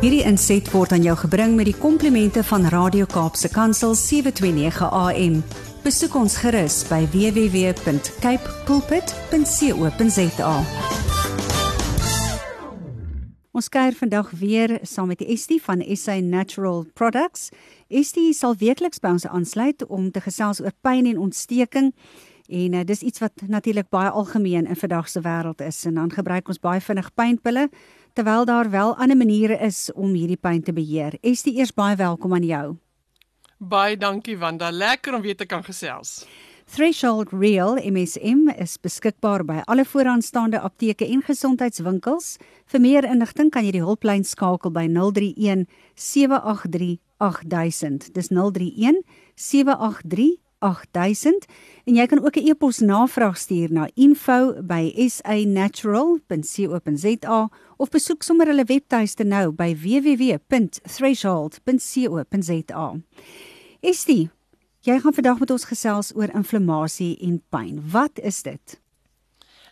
Hierdie inset word aan jou gebring met die komplimente van Radio Kaapse Kansel 729 AM. Besoek ons gerus by www.cape pulpit.co.za. Ons kuier vandag weer saam met Estie van SA Natural Products. Estie sal weekliks by ons aansluit om te gesels oor pyn en ontsteking. En uh, dis iets wat natuurlik baie algemeen in vandag se wêreld is en dan gebruik ons baie vinnig pynpille terwyl daar wel ander maniere is om hierdie pyn te beheer. Estie, eers baie welkom aan jou. Baie dankie Wanda, lekker om weer te kan gesels. Threshold Real MSM is beskikbaar by alle vooraanstaande apteke en gesondheidswinkels. Vir meer inligting kan jy die hulplyn skakel by 031 783 8000. Dis 031 783 8000 en jy kan ook 'n e-pos navraag stuur na info@sanatural.co.za of besoek sommer hulle webtuiste nou by www.threshold.co.za. Estie, jy gaan vandag met ons gesels oor inflammasie en pyn. Wat is dit?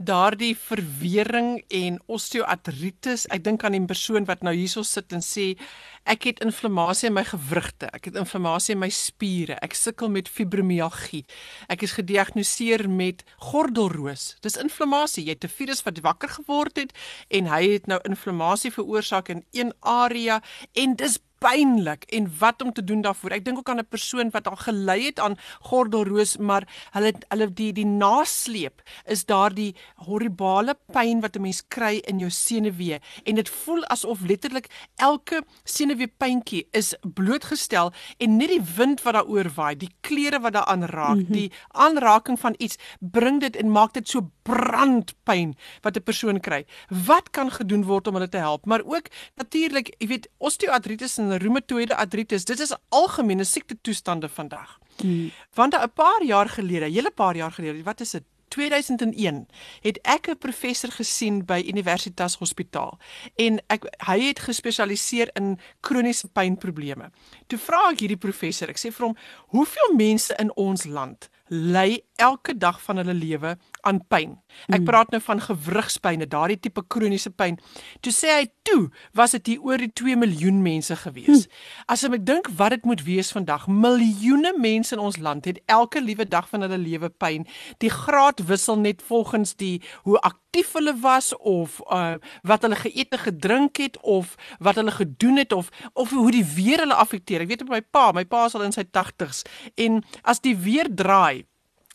Daardie verwering en osteoartritis. Ek dink aan 'n persoon wat nou hierso sit en sê ek het inflammasie in my gewrigte, ek het inflammasie in my spiere, ek sukkel met fibromialgie. Ek is gediagnoseer met gordelroos. Dis inflammasie. Jy het 'n virus wat wakker geword het en hy het nou inflammasie veroorsaak in een area en dis pynlik en wat om te doen daarvoor. Ek dink ook aan 'n persoon wat al gelei het aan gordelroos, maar hulle hulle die die nasleep is daardie horribale pyn wat 'n mens kry in jou senuwee en dit voel asof letterlik elke senuweepyntjie is blootgestel en net die wind wat daaroor waai, die klere wat daaraan raak, mm -hmm. die aanraking van iets bring dit en maak dit so brandpyn wat 'n persoon kry. Wat kan gedoen word om hulle te help? Maar ook natuurlik, jy weet, osteoartritis en reumatoïde artritis, dit is algemene siekte toestande vandag. Hmm. Want 'n paar jaar gelede, hele paar jaar gelede, wat is dit? 2001 het ek 'n professor gesien by Universitas Hospitaal en ek hy het gespesialiseer in kroniese pynprobleme. Toe vra ek hierdie professor, ek sê vir hom, "Hoeveel mense in ons land ly elke dag van hulle lewe aan pyn. Ek mm. praat nou van gewrigspyne, daardie tipe kroniese pyn. Toe sê hy toe, was dit hier oor die 2 miljoen mense gewees. Hm. As ek dink wat dit moet wees vandag, miljoene mense in ons land het elke liewe dag van hulle lewe pyn. Die graad wissel net volgens die hoe aktief hulle was of uh, wat hulle geëet en gedrink het of wat hulle gedoen het of of hoe die weer hulle affekteer. Ek weet op my pa, my pa is al in sy 80's en as die weer draai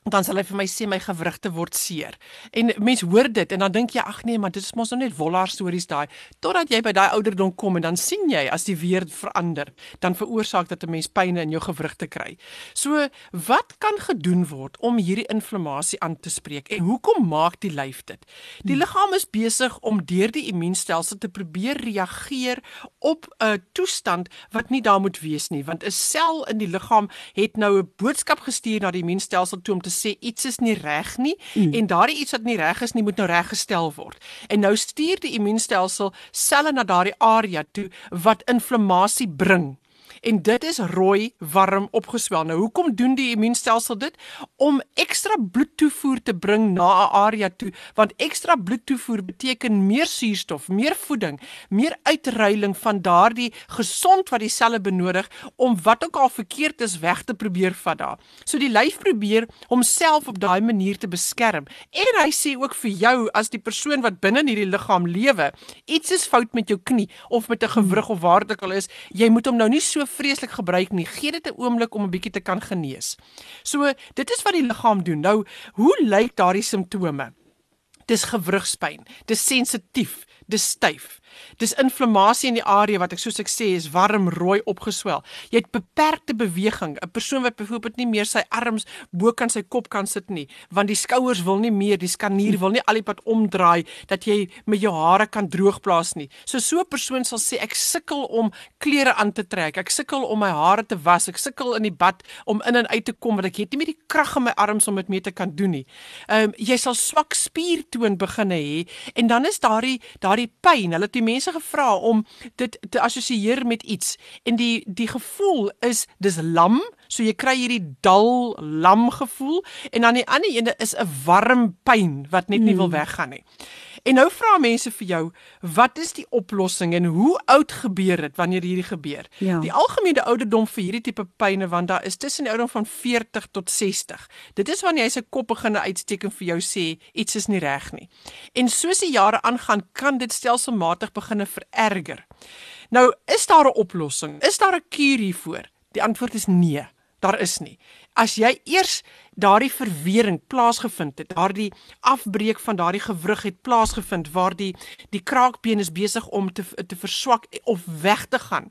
dan sal hy vir my sê my gewrigte word seer. En mense hoor dit en dan dink jy ag nee, maar dit is mos nou net wollaar stories daai. Totdat jy by daai ouderdom kom en dan sien jy as die weer verander, dan veroorsaak dit 'n mens pyn in jou gewrigte kry. So, wat kan gedoen word om hierdie inflammasie aan te spreek en hoekom maak die lyf dit? Die liggaam is besig om deur die immuunstelsel te probeer reageer op 'n toestand wat nie daar moet wees nie, want 'n sel in die liggaam het nou 'n boodskap gestuur na die immuunstelsel toe om te sê iets is nie reg nie mm. en daardie iets wat nie reg is nie moet nou reggestel word. En nou stuur die immuunstelsel selle na daardie area toe wat inflammasie bring en dit is rooi warm opgeswel. Nou hoekom doen die immuunstelsel dit? Om ekstra bloedtoevoer te bring na 'n area toe, want ekstra bloedtoevoer beteken meer suurstof, meer voeding, meer uitruiling van daardie gesond wat die selle benodig om wat ook al verkeerd is weg te probeer vat daar. So die lyf probeer homself op daai manier te beskerm. En hy sê ook vir jou as die persoon wat binne in hierdie liggaam lewe, iets is fout met jou knie of met 'n gewrig of waar dit ook al is, jy moet hom nou nie so vreeslik gebruik nie. Gee dit 'n oomblik om 'n bietjie te kan genees. So, dit is wat die liggaam doen. Nou, hoe lyk daardie simptome? Dis gewrigspyn, dis sensitief, dis styf. Dis inflammasie in die area wat ek soos ek sê is warm rooi opgeswel. Jy het beperkte beweging. 'n Persoon wat byvoorbeeld nie meer sy arms bo kan sy kop kan sit nie, want die skouers wil nie meer, die skanier wil nie al die pad omdraai dat jy met jou hare kan droogplaas nie. So so 'n persoon sal sê ek sukkel om klere aan te trek. Ek sukkel om my hare te was. Ek sukkel in die bad om in en uit te kom want ek het nie meer die krag in my arms om dit mee te kan doen nie. Ehm um, jy sal swak spiertoon begin hê en dan is daardie daardie pyn. Hulle die mense gevra om dit te assosieer met iets. En die die gevoel is dis lam so jy kry hierdie dal lam gevoel en dan die ander ene is 'n warm pyn wat net nie wil hmm. weggaan nie En nou vra mense vir jou, wat is die oplossing en hoe oud gebeur dit wanneer hierdie gebeur? Ja. Die algemene ouderdom vir hierdie tipe pyne want daar is tussen die ouderdom van 40 tot 60. Dit is wanneer jy se kop begin uitsteek en vir jou sê iets is nie reg nie. En soos die jare aangaan, kan dit stelselmatig begine vererger. Nou, is daar 'n oplossing? Is daar 'n kuur hiervoor? Die antwoord is nee. Daar is nie. As jy eers daardie verwering plaasgevind het, daardie afbreek van daardie gewrig het plaasgevind waar die die kraakbeen is besig om te te verswak of weg te gaan,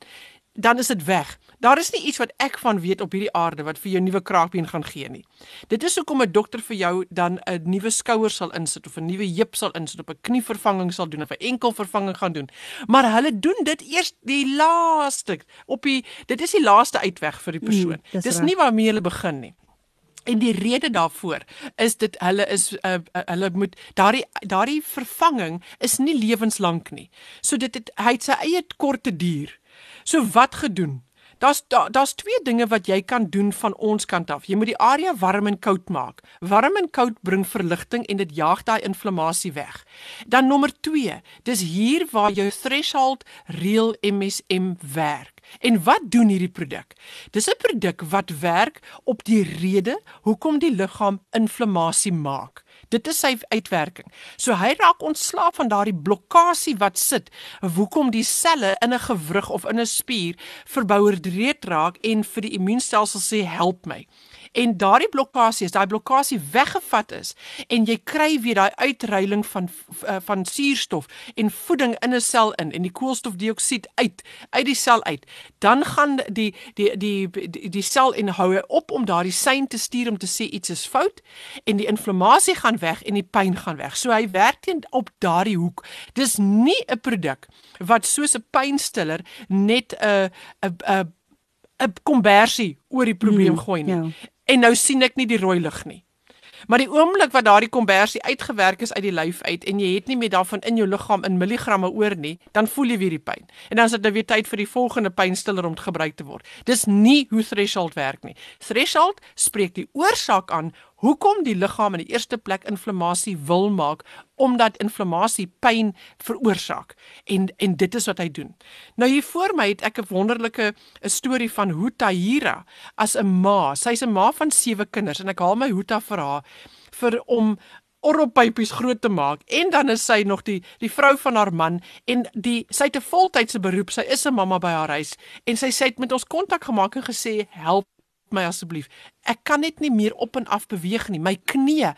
dan is dit weg. Daar is nie iets wat ek van weet op hierdie aarde wat vir jou nuwe kraakbeen gaan gee nie. Dit is hoekom 'n dokter vir jou dan 'n nuwe skouer sal insit of 'n nuwe heup sal insit op 'n knievervanging sal doen of 'n enkelvervanging gaan doen. Maar hulle doen dit eers die laaste op die dit is die laaste uitweg vir die persoon. dis dis reg. nie waarmee hulle begin nie. En die rede daarvoor is dit hulle is uh, uh, hulle moet daardie daardie vervanging is nie lewenslank nie. So dit het hy het sy eie korte duur. So wat gedoen? Daar's daar, daar's twee dinge wat jy kan doen van ons kant af. Jy moet die area warm en koud maak. Warm en koud bring verligting en dit jaag daai inflammasie weg. Dan nommer 2, dis hier waar jou threshold real MSM werk. En wat doen hierdie produk? Dis 'n produk wat werk op die rede hoekom die liggaam inflammasie maak. Dit is sy uitwerking. So hy raak ontslaaf van daardie blokkade wat sit, hoekom die selle in 'n gewrig of in 'n spier verboureerd raak en vir die immuunstelsel sê help my. En daardie blokkade is, daai blokkade weggevat is en jy kry weer daai uitreiling van uh, van suurstof en voeding in 'n sel in en die koolstofdioksied uit uit die sel uit. Dan gaan die die die die, die sel en hou op om daardie sein te stuur om te sê iets is fout en die inflammasie gaan weg en die pyn gaan weg. So hy werk teen op daardie hoek. Dis nie 'n produk wat soos 'n pynstiller net 'n 'n 'n 'n kombersie oor die probleem Mm, gooi nie. ja. En nou sien ek nie die rooi lig nie. Maar die oomblik wat daardie kombersie uitgewerk is uit die lyf uit en jy het nie meer daarvan in jou liggaam in milligramme oor nie, dan voel jy weer die pyn. En dan is dit nou weer tyd vir die volgende pynstiller om te gebruik te word. Dis nie hoe threshold werk nie. Threshold spreek die oorsaak aan hoekom die liggaam in die eerste plek inflammasie wil maak omdat inflammasie pyn veroorsaak. En en dit is wat hy doen. Nou hier voor my het ek 'n wonderlike storie van hoe Tahira as 'n ma, sy's 'n ma van 7 kinders en ek haal my hoed af vir haar vir om orrelpypies groot te maak. En dan is sy nog die die vrou van haar man en die sy het 'n voltydse beroep sy is 'n mamma by haar huis. En sy sê het met ons kontak gemaak en gesê help my asseblief. Ek kan net nie meer op en af beweeg nie. My knie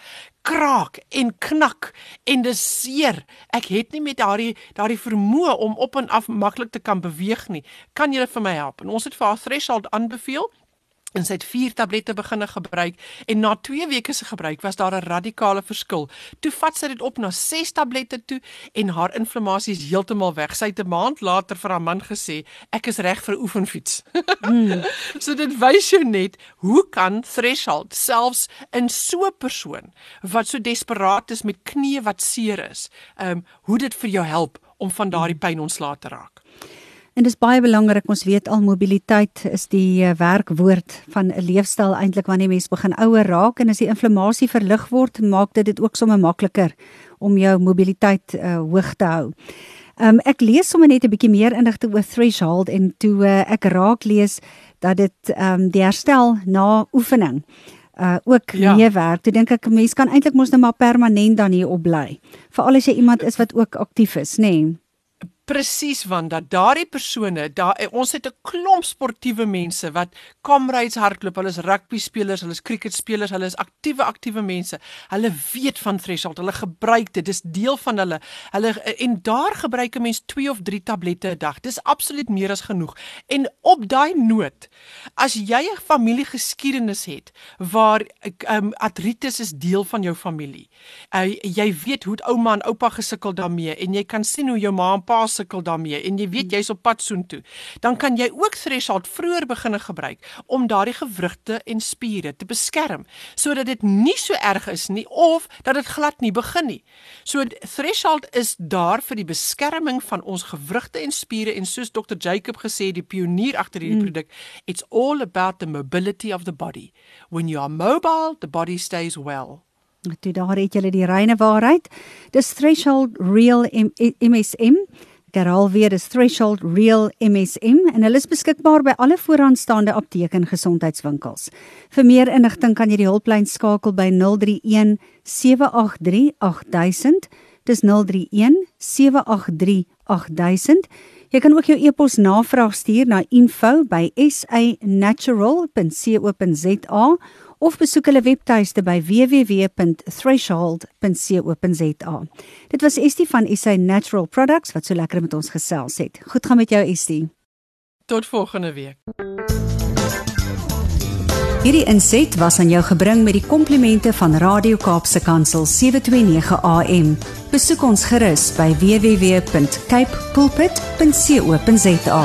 kraak en knak en dis seer. Ek het nie met daardie daardie vermoë om op en af maklik te kan beweeg nie. Kan jy vir my help? En ons het vir haar threshold aanbeveel en sy het 4 tablette begine gebruik en na 2 weke se gebruik was daar 'n radikale verskil. Toe vat sy dit op na 6 tablette toe en haar inflammasie is heeltemal weg. Sy het 'n maand later vir haar man gesê, "Ek is reg vir oefenfiets." Mm. so dit wys jou net hoe kan threshold selfs in so 'n persoon wat so desperaat is met knieë wat seer is, ehm um, hoe dit vir jou help om van daardie pyn ontslae te raak. En dis baie belangrik ons weet al mobiliteit is die uh, werkwoord van 'n leefstyl eintlik wanneer mens begin ouer raak en as die inflammasie verlig word, maak dit dit ook sommer makliker om jou mobiliteit uh, hoog te hou. Um, ek lees sommer net 'n bietjie meer inligting oor threshold en toe uh, ek raak lees dat dit um, die herstel na oefening uh ook Ja. meewerk. Toe dink ek 'n mens kan eintlik mos nou maar permanent dan hier op bly. Veral as jy iemand is wat ook aktief is, nê? Nee. Presies want dat daardie persone, daar ons het 'n klomp sportiewe mense wat comrades hardloop, hulle is rugby spelers, hulle is cricket spelers, hulle is aktiewe aktiewe mense. Hulle weet van threshold, hulle gebruik dit, dis deel van hulle. Hulle en daar gebruik 'n mens 2 of 3 tablette 'n dag. Dis absoluut meer as genoeg. En op daai noot, as jy 'n familiegeskiedenis het waar um, artritis is deel van jou familie. Uh, jy weet hoe ouma en oupa gesukkel daarmee en jy kan sien hoe jou ma en pa sukkel daarmee en jy weet jy's op pad soontoe, dan kan jy ook threshold vroeër begine gebruik om daardie gewrigte en spiere te beskerm sodat dit nie so erg is nie of dat dit glad nie begin nie. So threshold is daar vir die beskerming van ons gewrigte en spiere en soos Dr Jacob gesê die pionier agter hierdie mm. produk, it's all about the mobility of the body. When you are mobile, the body stays well. Toe daar het julle die reine waarheid. Dis Threshold Real MSM. Ek herhaal weer, dis Threshold Real MSM en hulle is beskikbaar by alle vooraanstaande apteke en gesondheidswinkels. Vir meer inligting kan jy die hulplyn skakel by 031 783 8000. Dis 031 783 8000. Jy kan ook jou e-pos navraag stuur na info@sanatural.co.za of besoek hulle webtuiste by www.threshold.co.za. Dit was Estie van SA Natural Products wat so lekker met ons gesels het. Goed gaan met jou Estie. Tot volgende week. Hierdie inset was aan jou gebring met die komplimente van Radio Kaapse Kansel 729 AM. Besoek ons gerus by www.cape pulpit.co.za.